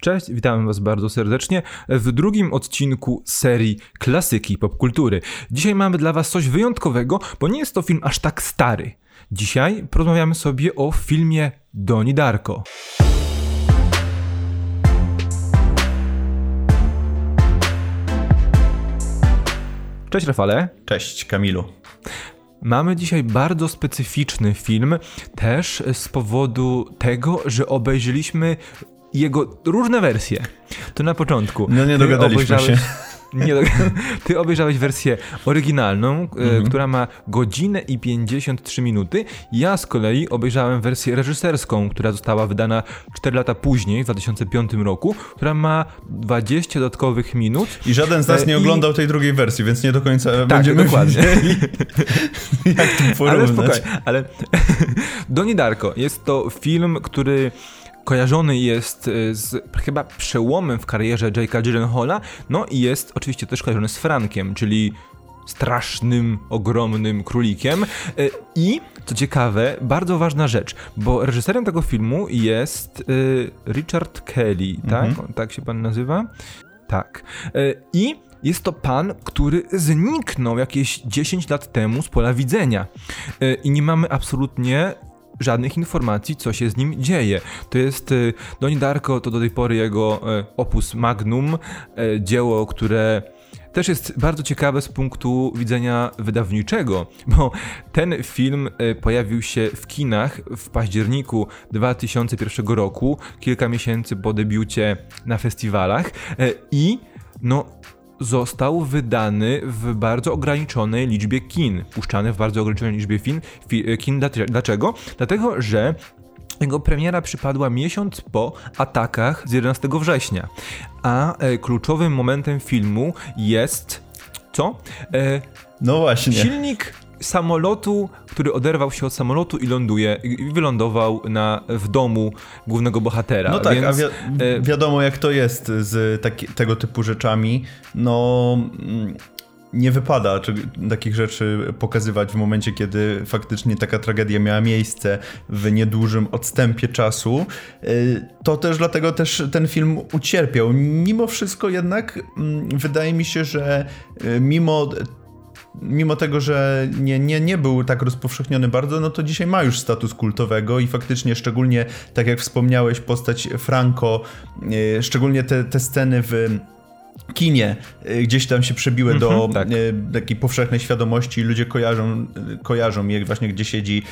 Cześć, witam Was bardzo serdecznie w drugim odcinku serii Klasyki Popkultury. Dzisiaj mamy dla Was coś wyjątkowego, bo nie jest to film aż tak stary. Dzisiaj porozmawiamy sobie o filmie Doni Darko. Cześć Rafale. Cześć Kamilu. Mamy dzisiaj bardzo specyficzny film, też z powodu tego, że obejrzeliśmy jego różne wersje. To na początku. No nie dogadaliśmy się. Nie, ty obejrzałeś wersję oryginalną, mhm. która ma godzinę i 53 minuty. Ja z kolei obejrzałem wersję reżyserską, która została wydana 4 lata później, w 2005 roku, która ma 20 dodatkowych minut. I żaden z nas nie I... oglądał tej drugiej wersji, więc nie do końca tak, będziemy dokładnie. jak to porównać. Ale spokojnie, ale Doni Darko jest to film, który kojarzony jest y, z chyba przełomem w karierze Jake'a Gyllenhaala, no i jest oczywiście też kojarzony z Frankiem, czyli strasznym, ogromnym królikiem. Y, I co ciekawe, bardzo ważna rzecz, bo reżyserem tego filmu jest y, Richard Kelly, tak? Mhm. Tak się pan nazywa? Tak. I jest to pan, który zniknął jakieś 10 lat temu z pola widzenia. I nie mamy absolutnie żadnych informacji, co się z nim dzieje. To jest y, Doni Darko, to do tej pory jego y, opus magnum, y, dzieło, które też jest bardzo ciekawe z punktu widzenia wydawniczego, bo ten film pojawił się w kinach w październiku 2001 roku, kilka miesięcy po debiucie na festiwalach i no został wydany w bardzo ograniczonej liczbie kin, puszczany w bardzo ograniczonej liczbie fin, fi, kin. Dlaczego? Dlatego, że jego premiera przypadła miesiąc po atakach z 11 września, a e, kluczowym momentem filmu jest co? E, no właśnie. Silnik samolotu, który oderwał się od samolotu i ląduje, i wylądował na, w domu głównego bohatera. No tak, Więc, a wi e, wiadomo jak to jest z taki, tego typu rzeczami. No mm, nie wypada czy, takich rzeczy pokazywać w momencie, kiedy faktycznie taka tragedia miała miejsce w niedużym odstępie czasu. E, to też dlatego też ten film ucierpiał. Mimo wszystko jednak mm, wydaje mi się, że e, mimo mimo tego, że nie, nie, nie był tak rozpowszechniony bardzo, no to dzisiaj ma już status kultowego i faktycznie szczególnie, tak jak wspomniałeś, postać Franco, e, szczególnie te, te sceny w kinie e, gdzieś tam się przebiły mm -hmm, do tak. E, takiej powszechnej świadomości. Ludzie kojarzą, kojarzą je właśnie, gdzie siedzi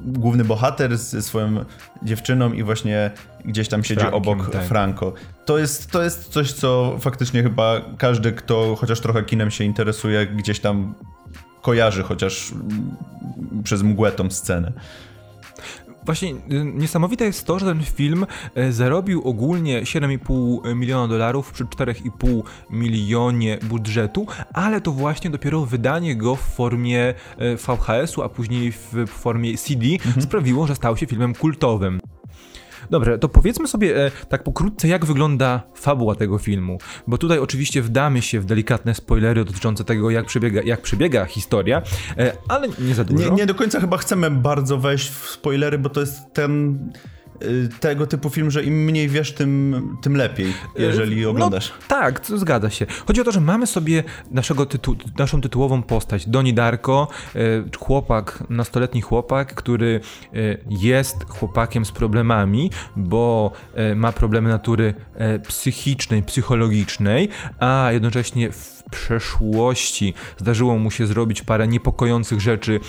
główny bohater ze swoją dziewczyną i właśnie gdzieś tam siedzi Frankiem, obok tak. Franco. To jest, to jest coś, co faktycznie chyba każdy, kto chociaż trochę kinem się interesuje, gdzieś tam kojarzy chociaż przez mgłę tą scenę. Właśnie y, niesamowite jest to, że ten film y, zarobił ogólnie 7,5 miliona dolarów przy 4,5 milionie budżetu, ale to właśnie dopiero wydanie go w formie y, VHS-u, a później w formie CD mhm. sprawiło, że stał się filmem kultowym. Dobrze, to powiedzmy sobie e, tak pokrótce, jak wygląda fabuła tego filmu, bo tutaj oczywiście wdamy się w delikatne spoilery dotyczące tego, jak przebiega, jak przebiega historia, e, ale nie za dużo. Nie, nie do końca chyba chcemy bardzo wejść w spoilery, bo to jest ten tego typu film, że im mniej wiesz, tym, tym lepiej, jeżeli no, oglądasz. No, tak, zgadza się. Chodzi o to, że mamy sobie naszego tytu naszą tytułową postać, Doni Darko, y, chłopak, nastoletni chłopak, który y, jest chłopakiem z problemami, bo ma problemy natury psychicznej, psychologicznej, a jednocześnie w przeszłości zdarzyło mu się zrobić parę niepokojących rzeczy,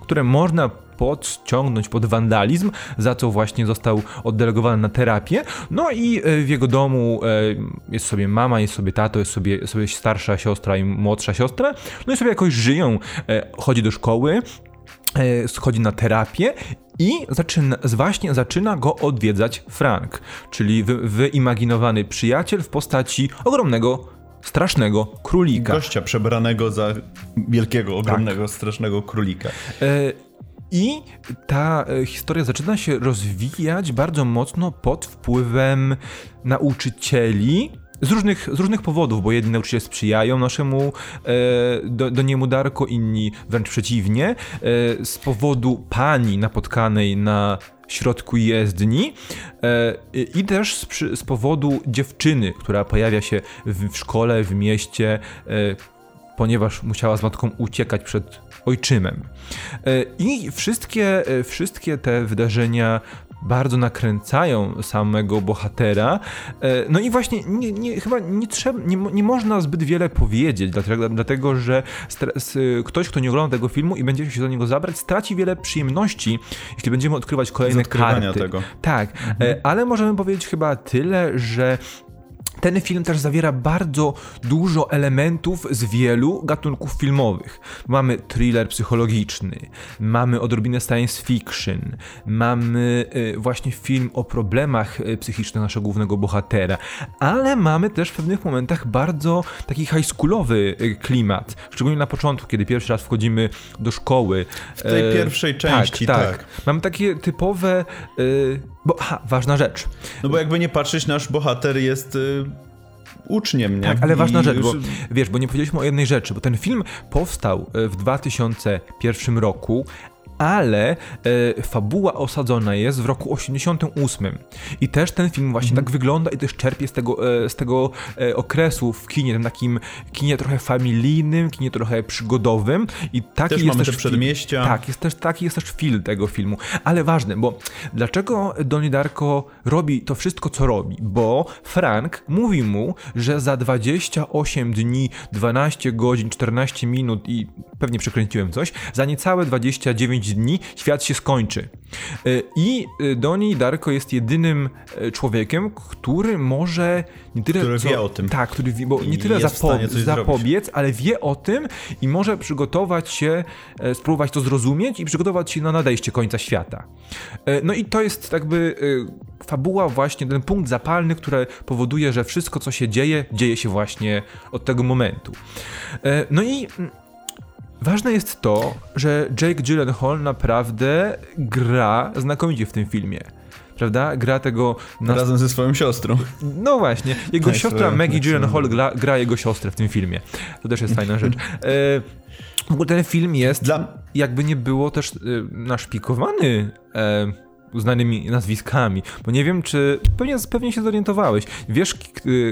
które można podciągnąć pod wandalizm, za co właśnie został oddelegowany na terapię. No i e, w jego domu e, jest sobie mama, jest sobie tato, jest sobie, sobie starsza siostra i młodsza siostra. No i sobie jakoś żyją, e, chodzi do szkoły, schodzi na terapię i zaczyna, właśnie zaczyna go odwiedzać Frank, czyli wy, wyimaginowany przyjaciel w postaci ogromnego strasznego królika. Gościa przebranego za wielkiego, ogromnego, tak. strasznego królika. I ta e, historia zaczyna się rozwijać bardzo mocno pod wpływem nauczycieli, z różnych, z różnych powodów, bo jedni nauczyciele sprzyjają naszemu e, do, do niemu Darko, inni wręcz przeciwnie. E, z powodu pani napotkanej na środku jezdni e, i też z, z, powodu dziewczyny, która pojawia się w, w szkole, w mieście, e, ponieważ musiała z matką uciekać przed ojczymem. E, I wszystkie, e, wszystkie te wydarzenia bardzo nakręcają samego bohatera. E, no i właśnie nie, nie, chyba nie, trzeba, nie, nie można zbyt wiele powiedzieć, dlatego, dlatego że ktoś, kto nie ogląda tego filmu i będzie się do niego zabrać, straci wiele przyjemności, jeśli będziemy odkrywać kolejne karty. Tego. Tak, mhm. ale możemy powiedzieć chyba tyle, że ten film też zawiera bardzo dużo elementów z wielu gatunków filmowych. Mamy thriller psychologiczny, mamy odrobinę science fiction, mamy y, właśnie film o problemach y, psychicznych naszego głównego bohatera, ale mamy też w pewnych momentach bardzo taki high schoolowy y, klimat. Szczególnie na początku, kiedy pierwszy raz wchodzimy do szkoły. W tej pierwszej tak, części, tak. tak. Mamy takie typowe bo, aha, ważna rzecz. No bo jakby nie patrzeć, nasz bohater jest uczniem, nie? Tak, ale ważna rzecz, bo wiesz, bo nie powiedzieliśmy o jednej rzeczy, bo ten film powstał y, w 2001 roku, ale e, fabuła osadzona jest w roku 88. I też ten film właśnie mhm. tak wygląda i też czerpie z tego, e, z tego e, okresu w kinie, tym takim kinie trochę familijnym, kinie trochę przygodowym i taki też jest mamy też te przedmieścia. Tak, jest też, taki jest też film tego filmu. Ale ważne, bo dlaczego Donnie Darko robi to wszystko, co robi? Bo Frank mówi mu, że za 28 dni, 12 godzin, 14 minut i pewnie przekręciłem coś, za niecałe 29 dni świat się skończy. E, I e, Doni Darko jest jedynym e, człowiekiem, który może nie tyle. Który co, wie o tym. Tak, który wie, bo nie tyle zapo zapobiec, ale wie o tym i może przygotować się, spróbować to zrozumieć i przygotować się na nadejście końca świata. No i to jest jakby fabuła, właśnie ten punkt zapalny, który powoduje, że wszystko, co się dzieje, dzieje się właśnie od tego momentu. No i mm, Ważne jest to, że Jake Gyllenhaal naprawdę gra znakomicie w tym filmie prawda? Gra tego... Razem ze swoją siostrą. No właśnie. Jego siostra Maggie Gyllenhaal gra, gra, jego siostrę w tym filmie. To też jest fajna rzecz. E, w ogóle ten film jest, Dla... jakby nie było też e, naszpikowany e, uznanymi nazwiskami, bo nie wiem, czy... Pewnie, pewnie się zorientowałeś. Wiesz,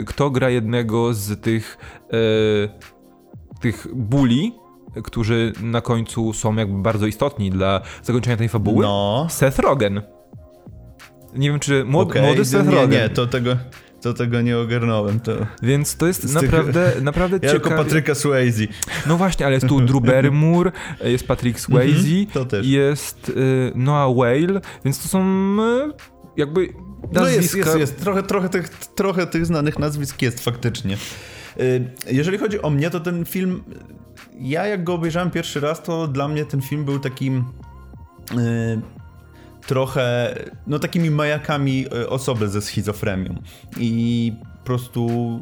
kto gra jednego z tych... E, tych buli którzy na końcu są jakby bardzo istotni dla zakończenia tej fabuły. No. Seth Rogen. Nie wiem, czy młody, okay. młody Seth nie, Rogen. Nie, to tego, to tego nie ogarnąłem. To... Więc to jest naprawdę, tych... naprawdę ja ciekawe. tylko Patryka Swayze. No właśnie, ale jest tu Drew Barrymore, jest Patrick Swayze, mm -hmm, jest y, Noah Whale, więc to są y, jakby nazwiska... No jest, jest, jest. Trochę, trochę, tych, trochę tych znanych nazwisk jest faktycznie. Y, jeżeli chodzi o mnie, to ten film ja jak go obejrzałem pierwszy raz, to dla mnie ten film był takim yy, trochę, no takimi majakami y, osoby ze schizofrenią. I po prostu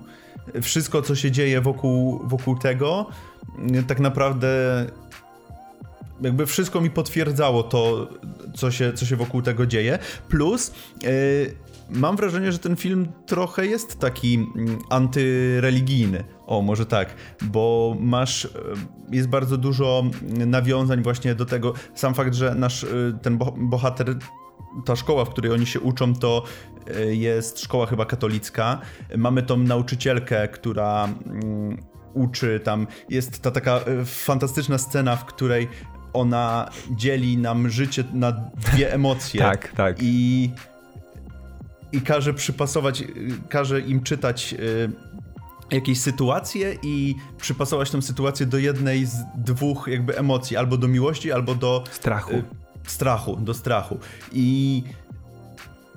wszystko, co się dzieje wokół, wokół tego, tak naprawdę jakby wszystko mi potwierdzało to, co się, co się wokół tego dzieje. Plus yy, mam wrażenie, że ten film trochę jest taki mm, antyreligijny. O, może tak, bo masz, e, jest bardzo dużo nawiązań właśnie do tego, sam fakt, że nasz, e, ten bohater ta szkoła, w której oni się uczą, to e, jest szkoła chyba katolicka. Mamy tą nauczycielkę, która mm, uczy tam. Jest ta taka fantastyczna scena, w której ona dzieli nam życie na dwie emocje. tak, tak. I i każe przypasować, każe im czytać y, jakieś sytuacje i przypasować tę sytuację do jednej z dwóch jakby emocji, albo do miłości, albo do strachu. Y, strachu, do strachu. I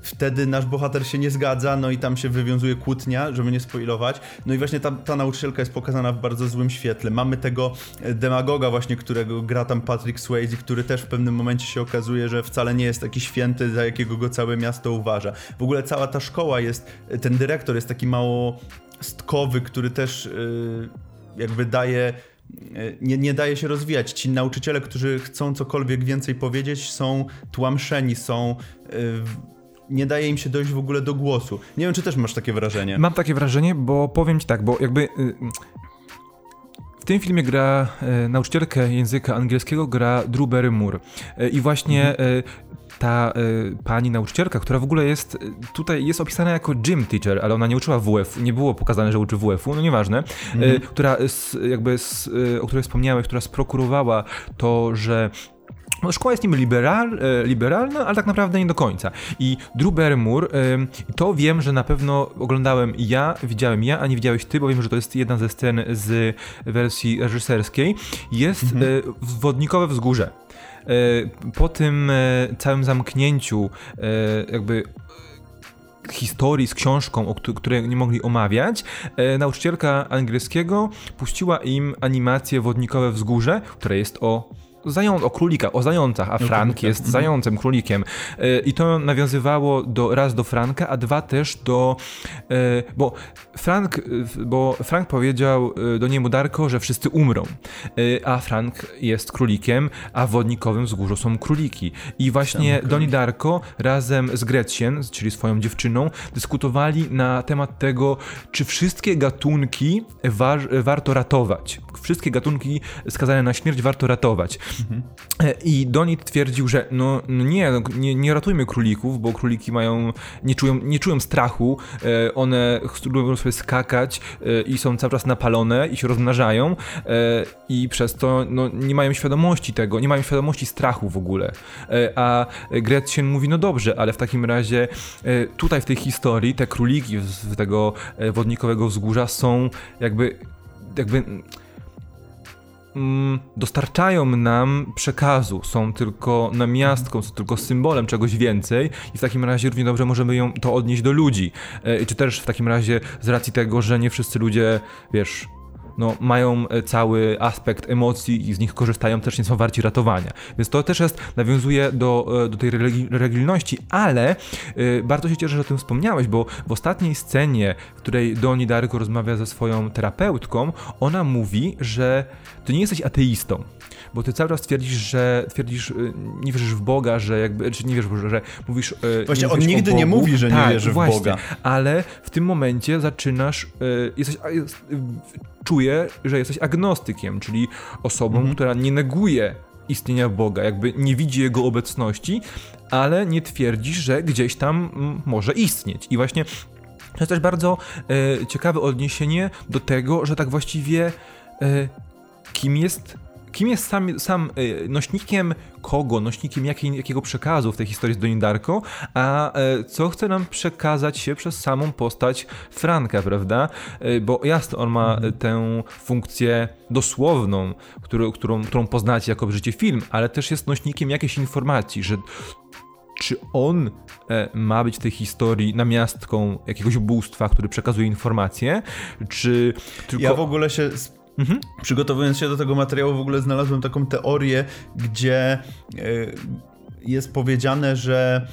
wtedy nasz bohater się nie zgadza, no i tam się wywiązuje kłótnia, żeby nie spoilować. No i właśnie ta, ta nauczycielka jest pokazana w bardzo złym świetle. Mamy tego e, demagoga właśnie, którego gra tam Patrick Swayze, który też w pewnym momencie się okazuje, że wcale nie jest taki święty, za jakiego go całe miasto uważa. W ogóle cała ta szkoła jest, e, ten dyrektor jest taki mało stkowy, który też yy, jakby daje nie, nie daje się rozwijać. Ci nauczyciele, którzy chcą cokolwiek więcej powiedzieć, są tłamszeni, są yy, nie daje im się dojść w ogóle do głosu. Nie wiem, czy też masz takie wrażenie. Mam takie wrażenie, bo powiem ci tak, bo jakby y, w tym filmie gra e, nauczycielkę języka angielskiego, gra Drew Barrymore. E, I właśnie mhm. ta e, pani nauczycielka, która w ogóle jest, tutaj jest opisana jako gym teacher, ale ona nie uczyła WF, nie było pokazane, że uczy WF-u, no nieważne, mhm. która jakby, o której wspomniałeś, która sprokurowała to, że szkoła jest niby liberal, e, liberalna, ale tak naprawdę nie do końca. I Drew Barrymore, to wiem, że na pewno oglądałem ja, widziałem ja, a nie widziałeś ty, bo wiem, że to jest jedna ze scen z wersji reżyserskiej. Jest mhm. E, wodnikowe wzgórze. E, po tym całym zamknięciu, jakby historii z książką, o której nie mogli omawiać, nauczycielka angielskiego puściła im animację Wodnikowe Wzgórze, która jest o zając, o królikach, o zającach, a Frank jest mhm. zającem, królikiem. E, I to nawiązywało do, raz do Franka, a dwa też do, e, bo Frank, e, bo Frank powiedział do niemu Darko, że wszyscy umrą, a Frank jest królikiem, a w wodnikowym wzgórzu są króliki. I właśnie Doni Darko razem z Gretchen, czyli swoją dziewczyną, dyskutowali na temat tego, czy wszystkie gatunki war, warto ratować. Wszystkie gatunki skazane na śmierć warto ratować. Mhm. I Donit twierdził, że no, no nie, no, nie, nie ratujmy królików, bo króliki mają, nie czują, nie czują strachu, e, one lubią sobie skakać e, i są cały czas napalone i się rozmnażają i przez to no, nie mają świadomości tego, nie mają świadomości strachu w ogóle. A Gretchen mówi, no dobrze, ale w takim razie tutaj w tej historii te króliki z tego wodnikowego wzgórza są jakby jakby mm, dostarczają nam przekazu, są tylko namiastką, są tylko symbolem czegoś więcej i w takim razie równie dobrze możemy ją to odnieść do ludzi. E, czy też w takim razie z racji tego, że nie wszyscy ludzie, wiesz, no, mają e, cały aspekt emocji i z nich korzystają, też nie są warci ratowania. Więc to też jest, nawiązuje do, e, do tej religijności, ale y, bardzo się cieszę, że o tym wspomniałeś, bo w ostatniej scenie, w której Doni Darko rozmawia ze swoją terapeutką, ona mówi, że ty nie jesteś ateistą bo ty cały czas twierdzisz, że twierdzisz, nie wierzysz w Boga, że jakby, czy nie wierzysz, że, że mówisz. Właśnie on nigdy nie mówi, że nie tak, wierzy w właśnie, Boga. Ale w tym momencie zaczynasz, jesteś, czuję, że jesteś agnostykiem, czyli osobą, mhm. która nie neguje istnienia Boga, jakby nie widzi Jego obecności, ale nie twierdzi, że gdzieś tam mm, może istnieć. I właśnie to jest też bardzo e, ciekawe odniesienie do tego, że tak właściwie e, kim jest kim jest sam, sam e, nośnikiem kogo, nośnikiem jakiej, jakiego przekazu w tej historii z Donnie Darko, a e, co chce nam przekazać się przez samą postać Franka, prawda? E, bo jasno, on ma mhm. tę funkcję dosłowną, którą, którą, którą poznacie jako życie film, ale też jest nośnikiem jakiejś informacji, że czy on ma być w tej historii namiastką jakiegoś bóstwa, który przekazuje informacje, czy tylko... Ja w ogóle się Mhm. Przygotowując się do tego materiału, w ogóle znalazłem taką teorię, gdzie e, jest powiedziane, że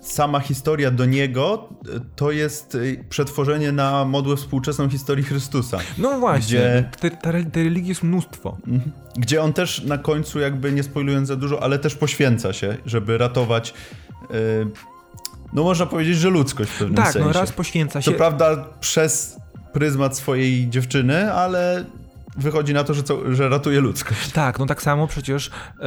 sama historia do niego e, to jest e, przetworzenie na modłę współczesną historii Chrystusa. No właśnie, gdzie... te, te religii jest mnóstwo. Mhm. Gdzie on też na końcu, jakby nie spoilując za dużo, ale też poświęca się, żeby ratować. no można powiedzieć, że ludzkość w pewnym tak, sensie. Tak, no raz poświęca się. To prawda przez pryzmat swojej dziewczyny, ale wychodzi na to, że, co, że ratuje ludzkość. Tak, no tak samo przecież e,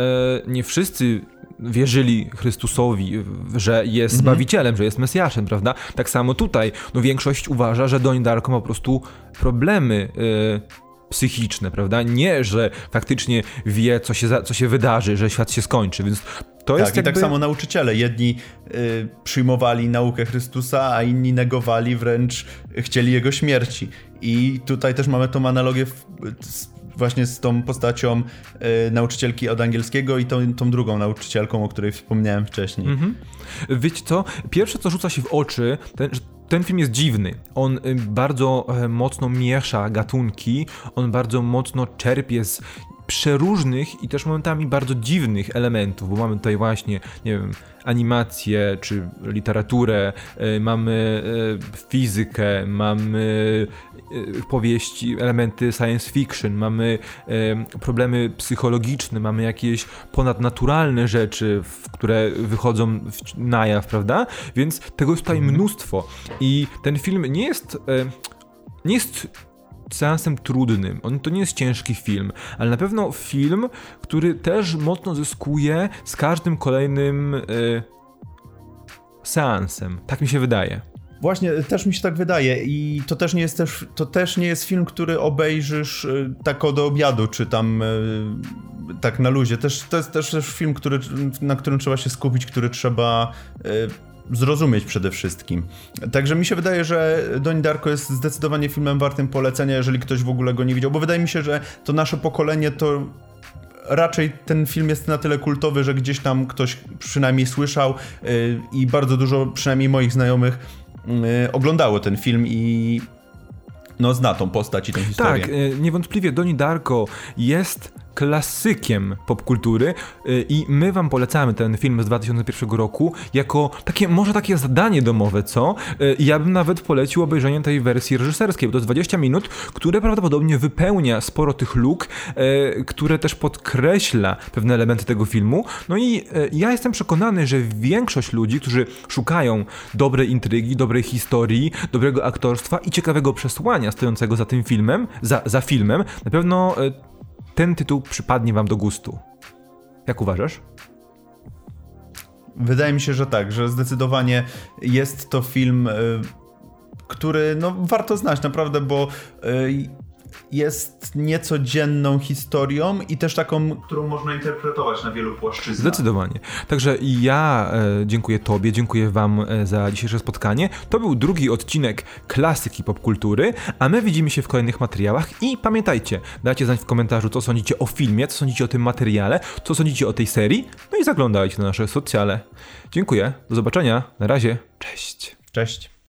nie wszyscy wierzyli Chrystusowi, że jest mhm. Zbawicielem, że jest Mesjaszem, prawda? Tak samo tutaj, no większość uważa, że Donnie Darko ma po prostu problemy e, psychiczne, prawda? Nie, że faktycznie wie, co się, co się wydarzy, że świat się skończy, więc to tak, jest i jakby... tak samo nauczyciele. Jedni y, przyjmowali naukę Chrystusa, a inni negowali, wręcz chcieli jego śmierci. I tutaj też mamy tą analogię w, z, właśnie z tą postacią y, nauczycielki od angielskiego i tą, tą drugą nauczycielką, o której wspomniałem wcześniej. Mhm. Wiecie co? Pierwsze, co rzuca się w oczy, ten, ten film jest dziwny. On y, bardzo e, mocno miesza gatunki, on bardzo mocno czerpie z przeróżnych i też momentami bardzo dziwnych elementów, bo mamy tutaj właśnie, nie wiem, animację czy literaturę, y, mamy y, fizykę, mamy y, powieści, elementy science fiction, mamy problemy psychologiczne, mamy jakieś ponadnaturalne rzeczy, które wychodzą na jaw, prawda? Więc tego jest tutaj mhm. mnóstwo i ten film nie jest nie jest seansem trudnym. On to nie jest ciężki film, ale na pewno film, który też mocno zyskuje z każdym kolejnym yy, seansem. Tak mi się wydaje. Właśnie, też mi się tak wydaje i to też nie jest też, to też nie jest film, który obejrzysz y, tak do obiadu, czy tam y, tak na luzie. Też, to jest też film, który, na którym trzeba się skupić, który trzeba zrozumieć przede wszystkim. Także mi się wydaje, że Donnie Darko jest zdecydowanie filmem wartym polecenia, jeżeli ktoś w ogóle go nie widział, bo wydaje mi się, że to nasze pokolenie to raczej ten film jest na tyle kultowy, że gdzieś tam ktoś przynajmniej słyszał yy, i bardzo dużo, przynajmniej moich znajomych, yy, oglądało ten film i no zna tą postać i tę historię. Tak, niewątpliwie Donnie Darko jest klasykiem popkultury y, i my wam polecamy ten film z 2001 roku jako takie, może takie zadanie domowe, co? Y, ja bym nawet polecił obejrzenie tej wersji reżyserskiej, bo to jest 20 minut, które prawdopodobnie wypełnia sporo tych luk, y, które też podkreśla pewne elementy tego filmu. No i ja jestem przekonany, że większość ludzi, którzy szukają dobrej intrygi, dobrej historii, dobrego aktorstwa i ciekawego przesłania stojącego za tym filmem, za, za filmem, na pewno ten tytuł przypadnie wam do gustu. Jak uważasz? Wydaje mi się, że tak, że zdecydowanie jest to film, y, który no, warto znać naprawdę, bo y, jest niecodzienną historią i też taką, którą można interpretować na wielu płaszczyznach. Zdecydowanie. Także ja e, dziękuję Tobie, dziękuję Wam e, za dzisiejsze spotkanie. To był drugi odcinek klasyki popkultury, a my widzimy się w kolejnych materiałach i pamiętajcie, dajcie znać w komentarzu, co sądzicie o filmie, co sądzicie o tym materiale, co sądzicie o tej serii, no i zaglądajcie na nasze socjale. Dziękuję, do zobaczenia, na razie, cześć. Cześć.